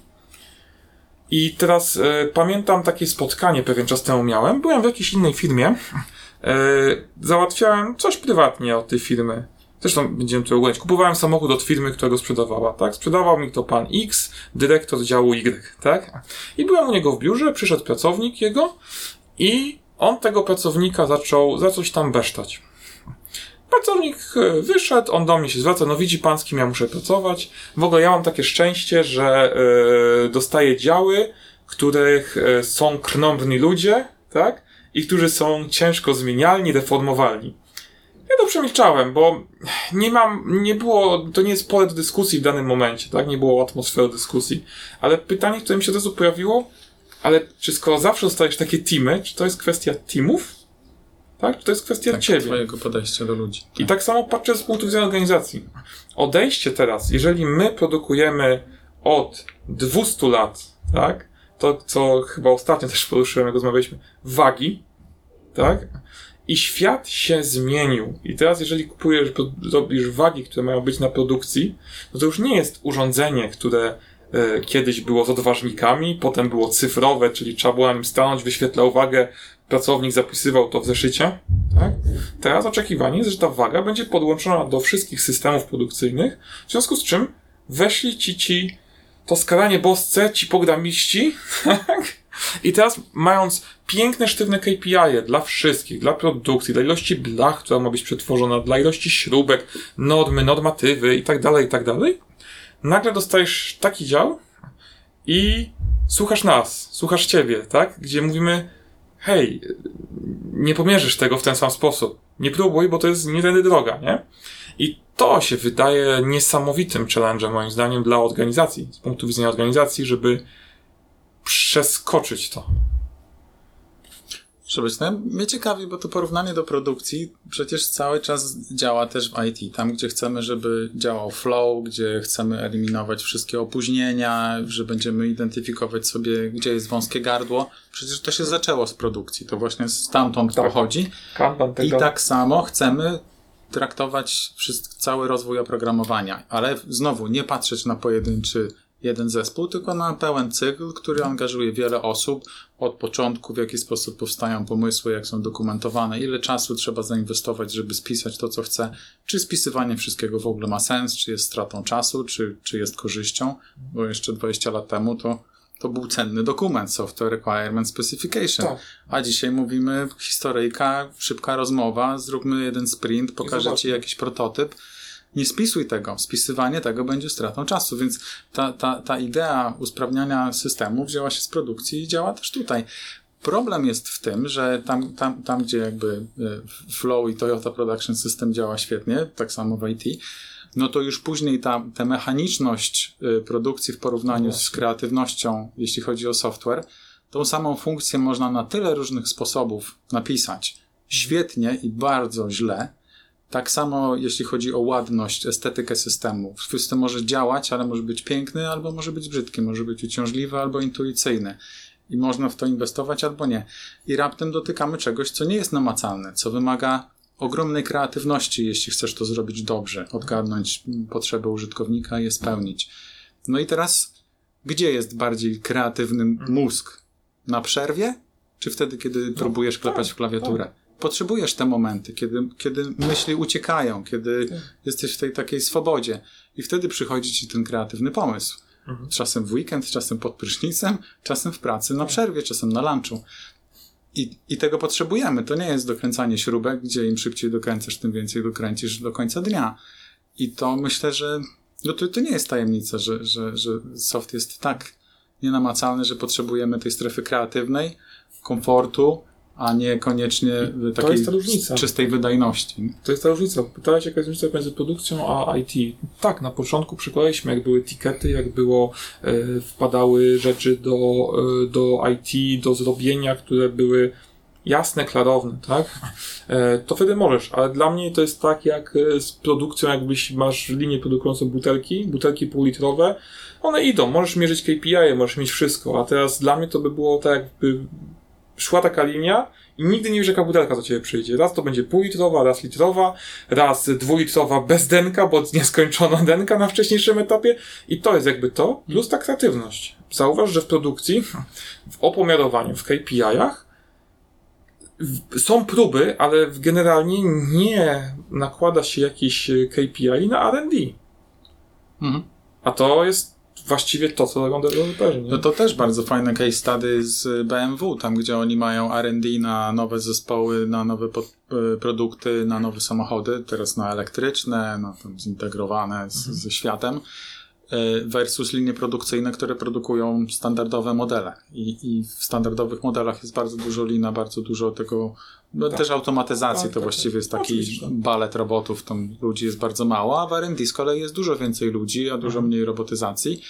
I teraz e, pamiętam takie spotkanie pewien czas temu miałem. Byłem w jakiejś innej firmie. E, załatwiałem coś prywatnie od tej firmy. Zresztą będziemy to ogólniać. Kupowałem samochód od firmy, która go sprzedawała, tak? Sprzedawał mi to pan X, dyrektor działu Y, tak? I byłem u niego w biurze, przyszedł pracownik jego i on tego pracownika zaczął za coś tam besztać. Pracownik e, wyszedł, on do mnie się zwraca, no widzi pan, z kim ja muszę pracować. W ogóle ja mam takie szczęście, że e, dostaję działy, których e, są krnąbrni ludzie, tak? I którzy są ciężko zmienialni, deformowalni. Ja to przemilczałem, bo nie mam, nie było, to nie jest pole do dyskusji w danym momencie, tak? Nie było atmosfery dyskusji. Ale pytanie, które mi się od razu pojawiło, ale czy skoro zawsze dostajesz takie teamy, czy to jest kwestia teamów? Tak? To jest kwestia Tak, ciebie? twojego podejścia do ludzi. I tak samo patrzę z punktu widzenia organizacji. Odejście teraz, jeżeli my produkujemy od 200 lat, tak? To, co chyba ostatnio też poruszyłem, jak rozmawialiśmy, wagi, tak? I świat się zmienił. I teraz, jeżeli kupujesz, robisz wagi, które mają być na produkcji, no to już nie jest urządzenie, które e, kiedyś było z odważnikami, potem było cyfrowe, czyli trzeba było na nim stanąć, wyświetlał wagę, pracownik zapisywał to w zeszycie, tak? Teraz oczekiwanie jest, że ta waga będzie podłączona do wszystkich systemów produkcyjnych, w związku z czym weszli ci ci to skalanie bosce, ci programiści, tak? I teraz mając piękne, sztywne KPI dla wszystkich, dla produkcji, dla ilości blach, która ma być przetworzona, dla ilości śrubek, normy, normatywy i tak dalej, i tak dalej, nagle dostajesz taki dział i słuchasz nas, słuchasz ciebie, tak? Gdzie mówimy, hej, nie pomierzysz tego w ten sam sposób. Nie próbuj, bo to jest nie tędy droga, nie? I to się wydaje niesamowitym challenge'em, moim zdaniem, dla organizacji, z punktu widzenia organizacji, żeby przeskoczyć to. No, mnie ciekawi, bo to porównanie do produkcji przecież cały czas działa też w IT. Tam, gdzie chcemy, żeby działał flow, gdzie chcemy eliminować wszystkie opóźnienia, że będziemy identyfikować sobie, gdzie jest wąskie gardło. Przecież to się zaczęło z produkcji. To właśnie stamtąd Tak. pochodzi. I tak samo chcemy traktować wszystk- cały rozwój oprogramowania, ale znowu nie patrzeć na pojedynczy jeden zespół, tylko na pełen cykl, który angażuje wiele osób od początku, w jaki sposób powstają pomysły, jak są dokumentowane, ile czasu trzeba zainwestować, żeby spisać to, co chcę, czy spisywanie wszystkiego w ogóle ma sens, czy jest stratą czasu, czy, czy jest korzyścią, bo jeszcze 20 lat temu to, to był cenny dokument, Software Requirement Specification. Tak. A dzisiaj mówimy historyjka, szybka rozmowa, zróbmy jeden sprint, pokażę ci jakiś prototyp. Nie spisuj tego. Spisywanie tego będzie stratą czasu, więc ta, ta, ta idea usprawniania systemu wzięła się z produkcji i działa też tutaj. Problem jest w tym, że tam, tam, tam gdzie jakby e, Flow i Toyota Production System działa świetnie, tak samo w IT, no to już później ta, ta mechaniczność e, produkcji w porównaniu z kreatywnością, jeśli chodzi o software, tą samą funkcję można na tyle różnych sposobów napisać świetnie i bardzo źle. Tak samo jeśli chodzi o ładność, estetykę systemu. System może działać, ale może być piękny, albo może być brzydki, może być uciążliwy, albo intuicyjny. I można w to inwestować, albo nie. I raptem dotykamy czegoś, co nie jest namacalne, co wymaga ogromnej kreatywności, jeśli chcesz to zrobić dobrze, odgadnąć potrzeby użytkownika i je spełnić. No i teraz, gdzie jest bardziej kreatywny mózg? Na przerwie? Czy wtedy, kiedy próbujesz klepać w klawiaturę? Potrzebujesz te momenty, kiedy, kiedy myśli uciekają, kiedy jesteś w tej takiej swobodzie. I wtedy przychodzi ci ten kreatywny pomysł. Czasem w weekend, czasem pod prysznicem, czasem w pracy, na przerwie, czasem na lunchu. I, I tego potrzebujemy. To nie jest dokręcanie śrubek, gdzie im szybciej dokręcasz, tym więcej dokręcisz do końca dnia. I to myślę, że no to, to nie jest tajemnica, że, że, że soft jest tak nienamacalny, że potrzebujemy tej strefy kreatywnej, komfortu, a nie koniecznie takiej czystej wydajności. To jest ta różnica. Pytałeś, jaka jest różnica między produkcją a IT. Tak, na początku przykładaliśmy, jak były tikety, jak było, e, wpadały rzeczy do, e, do IT, do zrobienia, które były jasne, klarowne, tak? E, to wtedy możesz, ale dla mnie to jest tak jak e, z produkcją, jakbyś masz linię produkującą butelki, butelki półlitrowe, one idą, możesz mierzyć KPI, możesz mieć wszystko, a teraz dla mnie to by było tak jakby szła taka linia i nigdy nie wiesz, jaka butelka do ciebie przyjdzie. Raz to będzie półlitrowa, raz litrowa, raz dwulitrowa bez denka, bo nieskończona denka na wcześniejszym etapie i to jest jakby to, plus ta kreatywność. Zauważ, że w produkcji, w opomiarowaniu, w KPI-ach są próby, ale generalnie nie nakłada się jakiś KPI na R&D. Mhm. A to jest właściwie to, co robią deweloperzy. nie? No to też bardzo fajne case study z BMW, tam gdzie oni mają R&D na nowe zespoły, na nowe pod, e, produkty, na nowe samochody, teraz na elektryczne, na tam zintegrowane z, ze światem, versus linie produkcyjne, które produkują standardowe modele. I, I w standardowych modelach jest bardzo dużo lina, bardzo dużo tego, no Tak. też automatyzacji, Tak, to tak, właściwie tak. jest taki tak. balet robotów, tam ludzi jest bardzo mało, a w R&D z kolei jest dużo więcej ludzi, a dużo Mhm. mniej robotyzacji.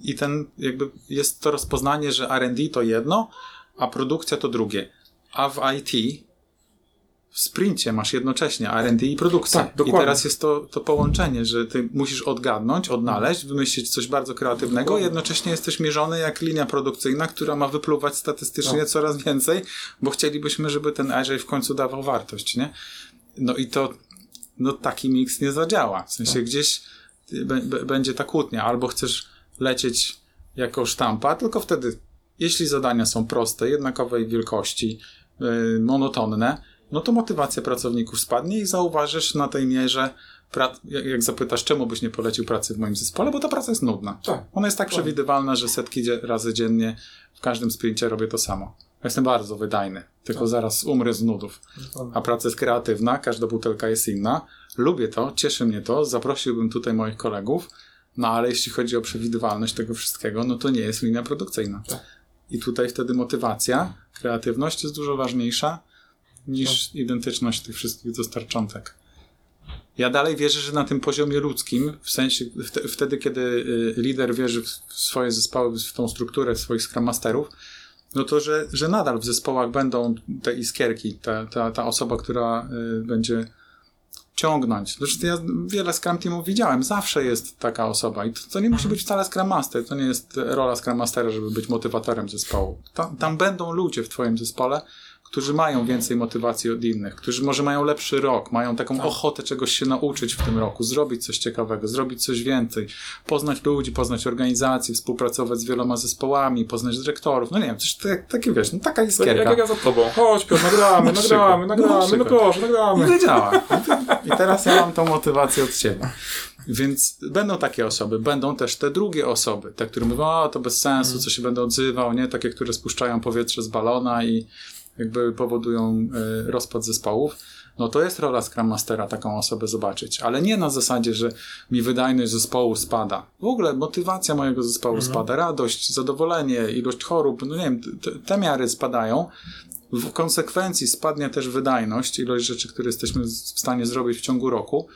I ten jakby jest to rozpoznanie, że R&D to jedno, a produkcja to drugie. A w IT w sprincie masz jednocześnie R&D i produkcję. Tak, I dokładnie. teraz jest to, to połączenie, że ty musisz odgadnąć, odnaleźć, wymyślić coś bardzo kreatywnego, Dokładnie. jednocześnie jesteś mierzony jak linia produkcyjna, która ma wypluwać statystycznie Tak. coraz więcej, bo chcielibyśmy, żeby ten Agile w końcu dawał wartość, nie? No i to no taki miks nie zadziała. W sensie Tak. gdzieś y, będzie ta kłótnia. Albo chcesz lecieć jako sztampa, tylko wtedy, jeśli zadania są proste, jednakowej wielkości, yy, monotonne, no to motywacja pracowników spadnie i zauważysz na tej mierze, jak, zapytasz, czemu byś nie polecił pracy w moim zespole, bo ta praca jest nudna. Tak. Ona jest tak przewidywalna, że setki razy dziennie w każdym sprincie robię to samo. Ja Jestem bardzo wydajny, tylko Tak. zaraz umrę z nudów a praca jest kreatywna, każda butelka jest inna. Lubię to, cieszy mnie to, zaprosiłbym tutaj moich kolegów, no ale jeśli chodzi o przewidywalność tego wszystkiego, no to nie jest linia produkcyjna. Tak. I tutaj wtedy motywacja, kreatywność jest dużo ważniejsza niż Tak. identyczność tych wszystkich dostarczątek. Ja dalej wierzę, że na tym poziomie ludzkim, w sensie wte- wtedy, kiedy y, lider wierzy w swoje zespoły, w tą strukturę swoich Scrum Masterów, no to, że, że nadal w zespołach będą te iskierki, ta, ta, ta osoba, która y, będzie ciągnąć. Zresztą ja wiele Scrum Teamów widziałem, zawsze jest taka osoba i to, to nie musi być wcale Scrum Master, to nie jest rola Scrum Mastera, żeby być motywatorem zespołu. Tam będą ludzie w twoim zespole, którzy mają więcej motywacji od innych, którzy może mają lepszy rok, mają taką Tak. ochotę czegoś się nauczyć w tym roku, zrobić coś ciekawego, zrobić coś więcej, poznać ludzi, poznać organizacje, współpracować z wieloma zespołami, poznać dyrektorów, no nie wiem, coś tak, takie wiesz, no taka Tak iskierka. jak, ja za tobą. Chodź, Piotr, nagramy, Na nagramy, nagramy, Na no proszę, I nagramy. to działa. I teraz ja mam tą motywację od ciebie. Więc będą takie osoby, będą też te drugie osoby, te, które mówią, o to bez sensu, co się będę odzywał, nie? Takie, które spuszczają powietrze z balona i jakby powodują y, rozpad zespołów. No to jest rola Scrum Mastera taką osobę zobaczyć, ale nie na zasadzie, że mi wydajność zespołu spada. W ogóle motywacja mojego zespołu spada, radość, zadowolenie, ilość chorób, no nie wiem, te, te miary spadają. W konsekwencji spadnie też wydajność, ilość rzeczy, które jesteśmy w stanie zrobić w ciągu roku.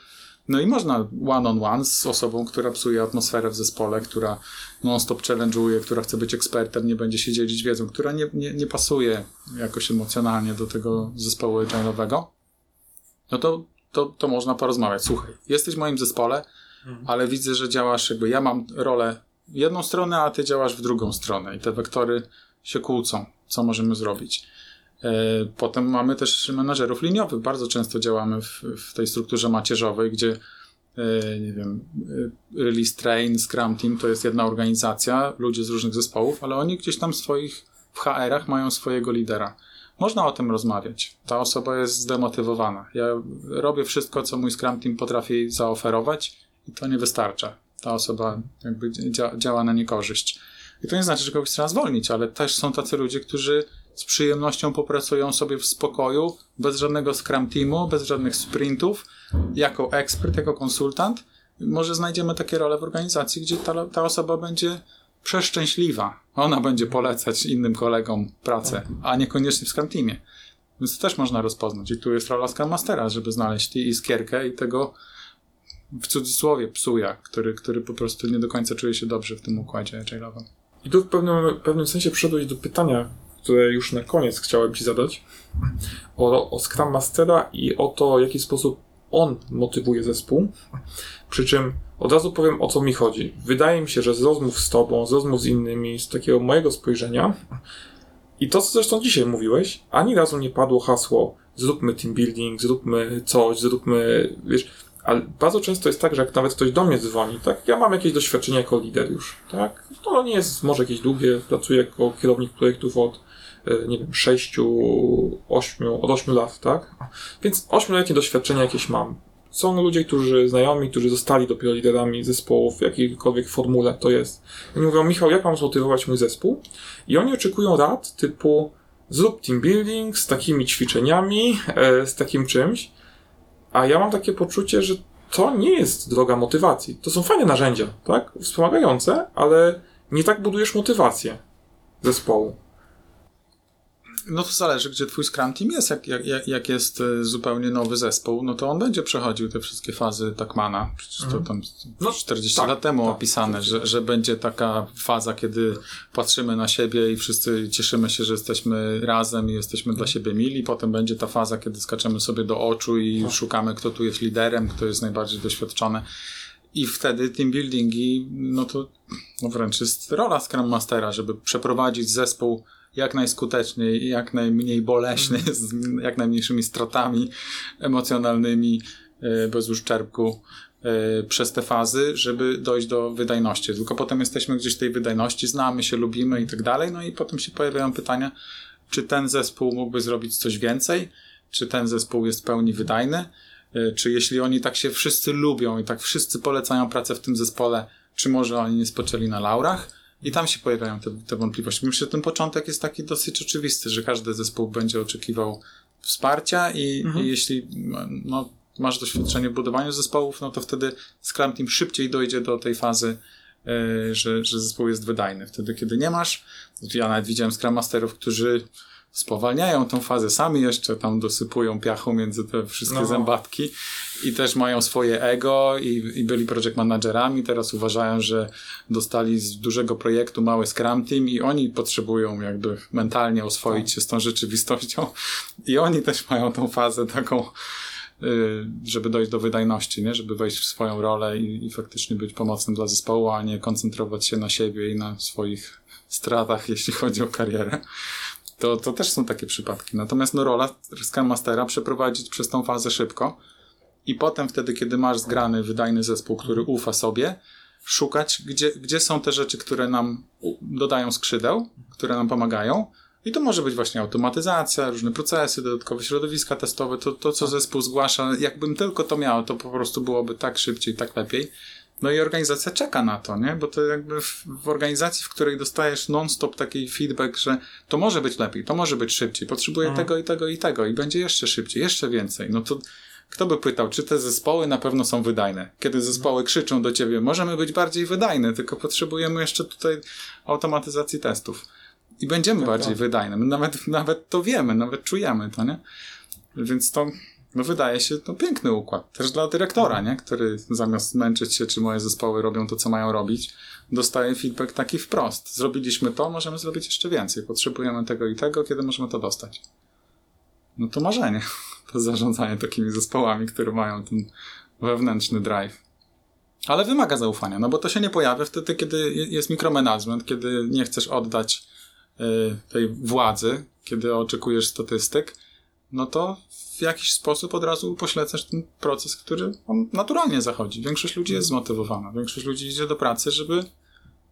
No i można one-on-one z osobą, która psuje atmosferę w zespole, która non-stop challenge'uje, która chce być ekspertem, nie będzie się dzielić wiedzą, która nie, nie, nie pasuje jakoś emocjonalnie do tego zespołu agile'owego, no to, to, to można porozmawiać. Słuchaj, jesteś w moim zespole, ale widzę, że działasz jakby, ja mam rolę w jedną stronę, a ty działasz w drugą stronę i te wektory się kłócą. Co możemy zrobić? E, Potem mamy też menadżerów liniowych. Bardzo często działamy w, w tej strukturze macierzowej, gdzie nie wiem, e, Release Train, Scrum Team to jest jedna organizacja, ludzie z różnych zespołów, ale oni gdzieś tam swoich w HR-ach mają swojego lidera. Można o tym rozmawiać. Ta osoba jest zdemotywowana. Ja robię wszystko, co mój Scrum Team potrafi zaoferować i to nie wystarcza. Ta osoba jakby dzia- działa na niekorzyść. I to nie znaczy, że kogoś trzeba zwolnić, ale też są tacy ludzie, którzy z przyjemnością popracują sobie w spokoju, bez żadnego Scrum Teamu, bez żadnych sprintów, jako ekspert, jako konsultant. Może znajdziemy takie role w organizacji, gdzie ta, ta osoba będzie przeszczęśliwa. Ona będzie polecać innym kolegom pracę, a niekoniecznie w Scrum Teamie. Więc to też można rozpoznać. I tu jest rola Scrum Mastera, żeby znaleźć i iskierkę i tego w cudzysłowie psuja, który, który po prostu nie do końca czuje się dobrze w tym układzie agile'owym. I tu w pewnym, pewnym sensie przyszedłeś do pytania, które już na koniec chciałem Ci zadać, o, o Scrum Mastera i o to, w jaki sposób on motywuje zespół. Przy czym od razu powiem, o co mi chodzi. Wydaje mi się, że z rozmów z Tobą, z rozmów z innymi, z takiego mojego spojrzenia, I to, co zresztą dzisiaj mówiłeś, ani razu nie padło hasło zróbmy team building, zróbmy coś, zróbmy, wiesz, ale bardzo często jest tak, że jak nawet ktoś do mnie dzwoni, tak, ja mam jakieś doświadczenie jako lider już, tak, to nie jest może jakieś długie, pracuję jako kierownik projektów od, nie wiem, 6, 8, od 8 lat, tak, więc 8-letnie doświadczenie jakieś mam. Są ludzie, którzy znajomi, którzy zostali dopiero liderami zespołów w jakiejkolwiek formule to jest. Oni mówią, Michał, jak mam zmotywować mój zespół? I oni oczekują rad typu zrób team building z takimi ćwiczeniami, e, z takim czymś, a ja mam takie poczucie, że to nie jest droga motywacji. To są fajne narzędzia, tak? Wspomagające, ale nie tak budujesz motywację zespołu. No to zależy, gdzie twój Scrum Team jest. Jak, jak, jak jest e, zupełnie nowy zespół, no to on będzie przechodził te wszystkie fazy Takmana. Przecież to Mhm. tam No, 40 tak, lat temu tak, opisane, oczywiście. że, że będzie taka faza, kiedy patrzymy na siebie i wszyscy cieszymy się, że jesteśmy razem i jesteśmy Mhm. dla siebie mili. Potem będzie ta faza, kiedy skaczemy sobie do oczu i Tak. szukamy, kto tu jest liderem, kto jest najbardziej doświadczony. I wtedy team buildingi, no to no wręcz jest rola Scrum Mastera, żeby przeprowadzić zespół jak najskuteczniej jak najmniej boleśnie, z jak najmniejszymi stratami emocjonalnymi, e, bez uszczerbku e, przez te fazy, żeby dojść do wydajności. Tylko potem jesteśmy gdzieś w tej wydajności, znamy się, lubimy i tak dalej, no i potem się pojawiają pytania, czy ten zespół mógłby zrobić coś więcej, czy ten zespół jest w pełni wydajny, E, czy jeśli oni tak się wszyscy lubią i tak wszyscy polecają pracę w tym zespole, czy może oni nie spoczęli na laurach? I tam się pojawiają te, te wątpliwości. Myślę, że ten początek jest taki dosyć oczywisty, że każdy zespół będzie oczekiwał wsparcia i, i jeśli no, masz doświadczenie w budowaniu zespołów, no to wtedy Scrum Team szybciej dojdzie do tej fazy, e, że, że zespół jest wydajny. Wtedy, kiedy nie masz, no ja nawet widziałem Scrum Masterów, którzy spowalniają tą fazę, sami jeszcze tam dosypują piachu między te wszystkie No. zębatki i też mają swoje ego i, i byli project managerami, teraz uważają, że dostali z dużego projektu mały Scrum Team i oni potrzebują jakby mentalnie oswoić się z tą rzeczywistością i oni też mają tą fazę taką y, żeby dojść do wydajności, nie? żeby wejść w swoją rolę i, i faktycznie być pomocnym dla zespołu, a nie koncentrować się na siebie i na swoich stratach, jeśli chodzi o karierę. To, to też są takie przypadki. Natomiast no, rola Scrum Mastera przeprowadzić przez tą fazę szybko i potem wtedy, kiedy masz zgrany, wydajny zespół, który ufa sobie, szukać, gdzie, gdzie są te rzeczy, które nam dodają skrzydeł, które nam pomagają. I to może być właśnie automatyzacja, różne procesy, dodatkowe środowiska testowe, to, to co zespół zgłasza. Jakbym tylko to miał, to po prostu byłoby tak szybciej, tak lepiej. No i organizacja czeka na to, nie? Bo to jakby w, w organizacji, w której dostajesz non-stop taki feedback, że to może być lepiej, to może być szybciej, potrzebuję tego i tego i tego i będzie jeszcze szybciej, jeszcze więcej. No to kto by pytał, czy te zespoły na pewno są wydajne? Kiedy zespoły krzyczą do ciebie, możemy być bardziej wydajne, tylko potrzebujemy jeszcze tutaj automatyzacji testów. I będziemy bardziej tak. wydajne. My nawet, nawet to wiemy, nawet czujemy to, nie? Więc to no wydaje się to piękny układ. Też dla dyrektora, nie? Który zamiast męczyć się, czy moje zespoły robią to, co mają robić, dostaje feedback taki wprost. Zrobiliśmy to, możemy zrobić jeszcze więcej. Potrzebujemy tego i tego, kiedy możemy to dostać. No to marzenie. To zarządzanie takimi zespołami, które mają ten wewnętrzny drive. Ale wymaga zaufania, no bo to się nie pojawia wtedy, kiedy je- jest mikromanagement, kiedy nie chcesz oddać y, tej władzy, kiedy oczekujesz statystyk, no to w jakiś sposób od razu poślecasz ten proces, który on naturalnie zachodzi. Większość ludzi jest zmotywowana. Większość ludzi idzie do pracy, żeby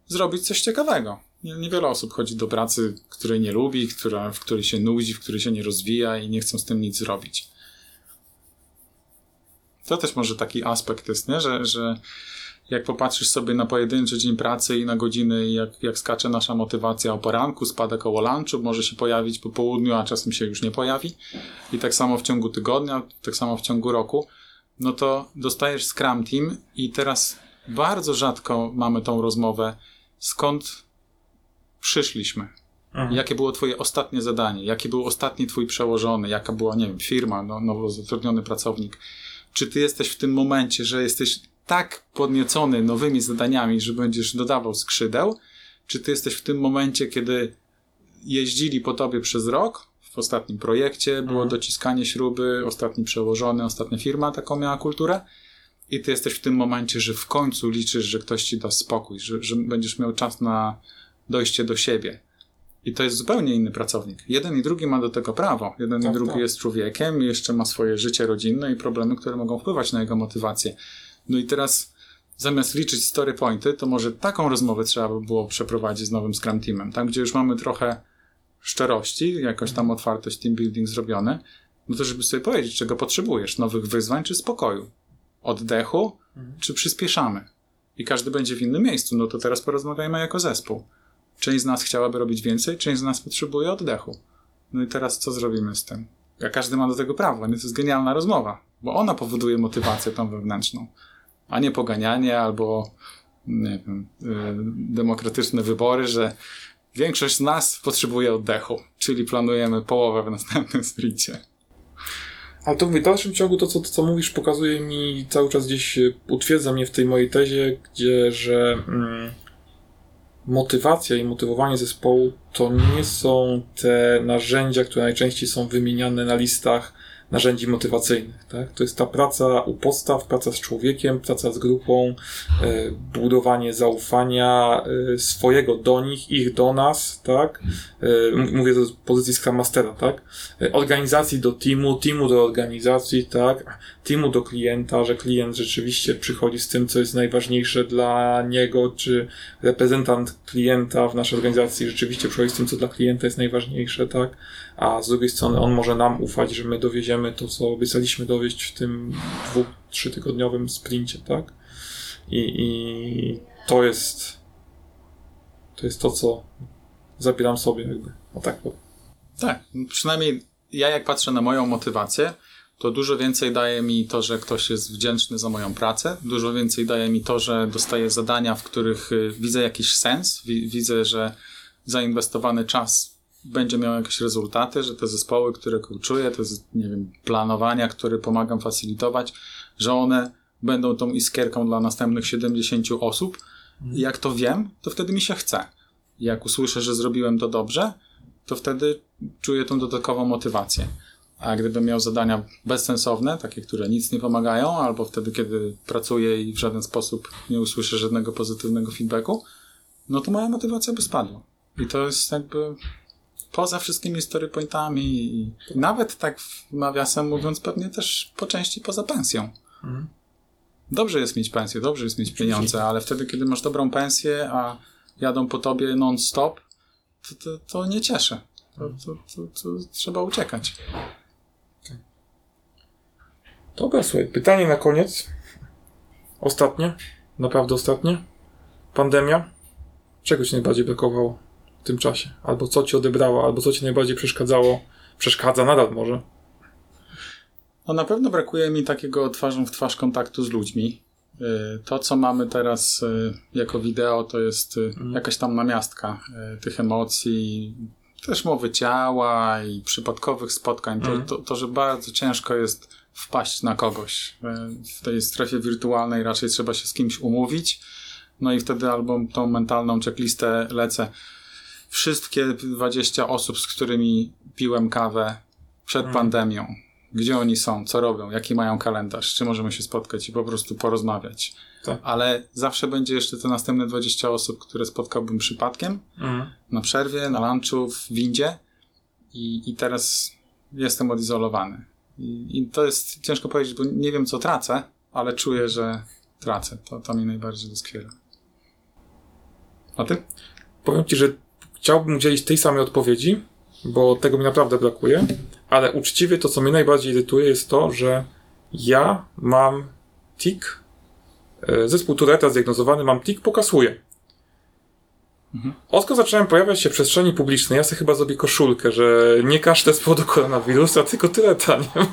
zrobić coś ciekawego. Nie- Niewiele osób chodzi do pracy, której nie lubi, która, w której się nudzi, w której się nie rozwija i nie chcą z tym nic zrobić. To też może taki aspekt jest, nie? Że, że jak popatrzysz sobie na pojedynczy dzień pracy i na godziny, jak, jak skacze nasza motywacja o poranku, spada koło lunchu, może się pojawić po południu, a czasem się już nie pojawi. I tak samo w ciągu tygodnia, tak samo w ciągu roku, no to dostajesz Scrum Team i teraz bardzo rzadko mamy tą rozmowę, skąd przyszliśmy. Mhm. Jakie było twoje ostatnie zadanie? Jaki był ostatni twój przełożony? Jaka była, nie wiem, firma, no, nowo zatrudniony pracownik? Czy ty jesteś w tym momencie, że jesteś tak podniecony nowymi zadaniami, że będziesz dodawał skrzydeł? Czy ty jesteś w tym momencie, kiedy jeździli po tobie przez rok? W ostatnim projekcie było Mhm. dociskanie śruby, ostatni przełożony, ostatnia firma taką miała kulturę? I ty jesteś w tym momencie, że w końcu liczysz, że ktoś ci da spokój, że, że będziesz miał czas na dojście do siebie. I to jest zupełnie inny pracownik. Jeden i drugi ma do tego prawo. Jeden Tak, i drugi tak. jest człowiekiem i jeszcze ma swoje życie rodzinne i problemy, które mogą wpływać na jego motywację. No i teraz zamiast liczyć story pointy, to może taką rozmowę trzeba by było przeprowadzić z nowym Scrum Teamem. Tam, gdzie już mamy trochę szczerości, jakoś tam otwartość team building zrobione, no to żeby sobie powiedzieć, czego potrzebujesz. Nowych wyzwań czy spokoju? Oddechu czy przyspieszamy? I każdy będzie w innym miejscu. No to teraz porozmawiajmy jako zespół. Część z nas chciałaby robić więcej, część z nas potrzebuje oddechu. No i teraz co zrobimy z tym? A każdy ma do tego prawo, nie? To jest genialna rozmowa, bo ona powoduje motywację tą wewnętrzną, a nie poganianie albo nie wiem, y, demokratyczne wybory, że większość z nas potrzebuje oddechu, czyli planujemy połowę w następnym sprincie. Ale to w dalszym ciągu to co, to, co mówisz, pokazuje mi cały czas gdzieś, e, utwierdza mnie w tej mojej tezie, gdzie, że mm, motywacja i motywowanie zespołu to nie są te narzędzia, które najczęściej są wymieniane na listach narzędzi motywacyjnych. Tak? To jest ta praca u podstaw, praca z człowiekiem, praca z grupą, e, budowanie zaufania e, swojego do nich, ich do nas, tak? E, mówię to z pozycji Scrum Mastera, tak? Organizacji do teamu, teamu do organizacji, tak? Teamu do klienta, że klient rzeczywiście przychodzi z tym, co jest najważniejsze dla niego, czy reprezentant klienta w naszej organizacji rzeczywiście przychodzi z tym, co dla klienta jest najważniejsze, tak? A z drugiej strony on może nam ufać, że my dowieziemy to, co obiecaliśmy dowieść w tym dwu, trzytygodniowym sprincie, tak? I, I to jest to jest to, co zabieram sobie jakby. O tak powiem. Tak, przynajmniej ja jak patrzę na moją motywację, to dużo więcej daje mi to, że ktoś jest wdzięczny za moją pracę, dużo więcej daje mi to, że dostaję zadania, w których y, widzę jakiś sens, wi- widzę, że zainwestowany czas będzie miał jakieś rezultaty, że te zespoły, które coachuję, te nie wiem, planowania, które pomagam facilitować, że one będą tą iskierką dla następnych 70 osób. I jak to wiem, to wtedy mi się chce. Jak usłyszę, że zrobiłem to dobrze, to wtedy czuję tą dodatkową motywację. A gdybym miał zadania bezsensowne, takie, które nic nie pomagają, albo wtedy, kiedy pracuję i w żaden sposób nie usłyszę żadnego pozytywnego feedbacku, no to moja motywacja by spadła. I to jest jakby poza wszystkimi story pointami i nawet tak nawiasem mówiąc, pewnie też po części poza pensją. Mhm. Dobrze jest mieć pensję, dobrze jest mieć pieniądze, ale wtedy, kiedy masz dobrą pensję, a jadą po tobie non-stop, to, to, to nie cieszy. To, to, to, to trzeba uciekać. Dobra, słuchaj, pytanie na koniec. Ostatnie. Naprawdę ostatnie. Pandemia. Czego ci najbardziej brakowało tym czasie? Albo co ci odebrało, albo co ci najbardziej przeszkadzało? Przeszkadza nadal może. No na pewno brakuje mi takiego twarzą w twarz kontaktu z ludźmi. Y, To, co mamy teraz y, jako wideo, to jest y, jakaś tam namiastka tych emocji, też mowy ciała i przypadkowych spotkań. To, Mhm. to, to, że bardzo ciężko jest wpaść na kogoś. W tej strefie wirtualnej raczej trzeba się z kimś umówić. No i wtedy albo tą mentalną checklistę lecę. Wszystkie 20 osób, z którymi piłem kawę przed Mhm. pandemią, gdzie oni są, co robią, jaki mają kalendarz, czy możemy się spotkać i po prostu porozmawiać. Tak. Ale zawsze będzie jeszcze te następne 20 osób, które spotkałbym przypadkiem, Mhm. na przerwie, na lunchu, w windzie i, i teraz jestem odizolowany. I, I to jest ciężko powiedzieć, bo nie wiem, co tracę, ale czuję, że tracę. To, to mi najbardziej doskwiera. A ty? Powiem ci, że chciałbym udzielić tej samej odpowiedzi, bo tego mi naprawdę brakuje, ale uczciwie to, co mnie najbardziej irytuje, jest to, że ja mam tik, e, zespół Tureta zdiagnozowany, mam tik, pokasuję. Odkąd zacząłem pojawiać się w przestrzeni publicznej, ja sobie chyba zrobię koszulkę, że nie każde z powodu koronawirusa, tylko Tureta, nie?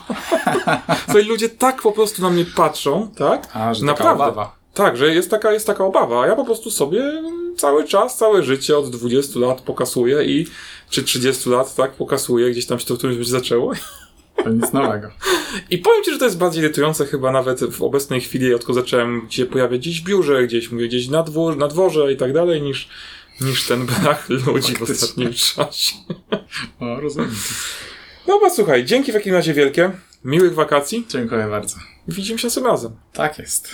Słuchaj, ludzie tak po prostu na mnie patrzą, tak? A, że Naprawdę. taka obawa. Tak, że jest taka, jest taka obawa, a ja po prostu sobie cały czas, całe życie od 20 lat pokasuję i czy 30 lat, tak, pokasuję, gdzieś tam się to w którymś zaczęło. To nic nowego. I powiem Ci, że to jest bardziej irytujące chyba nawet w obecnej chwili, odkąd zacząłem się pojawiać gdzieś w biurze, gdzieś mówię, gdzieś na, na dworze i tak dalej, niż, niż ten brak ludzi w Faktycznie. ostatnim czasie. O, rozumiem. Dobra, słuchaj, dzięki w takim razie wielkie, miłych wakacji Dziękuję bardzo. widzimy się następnym razem. Tak jest.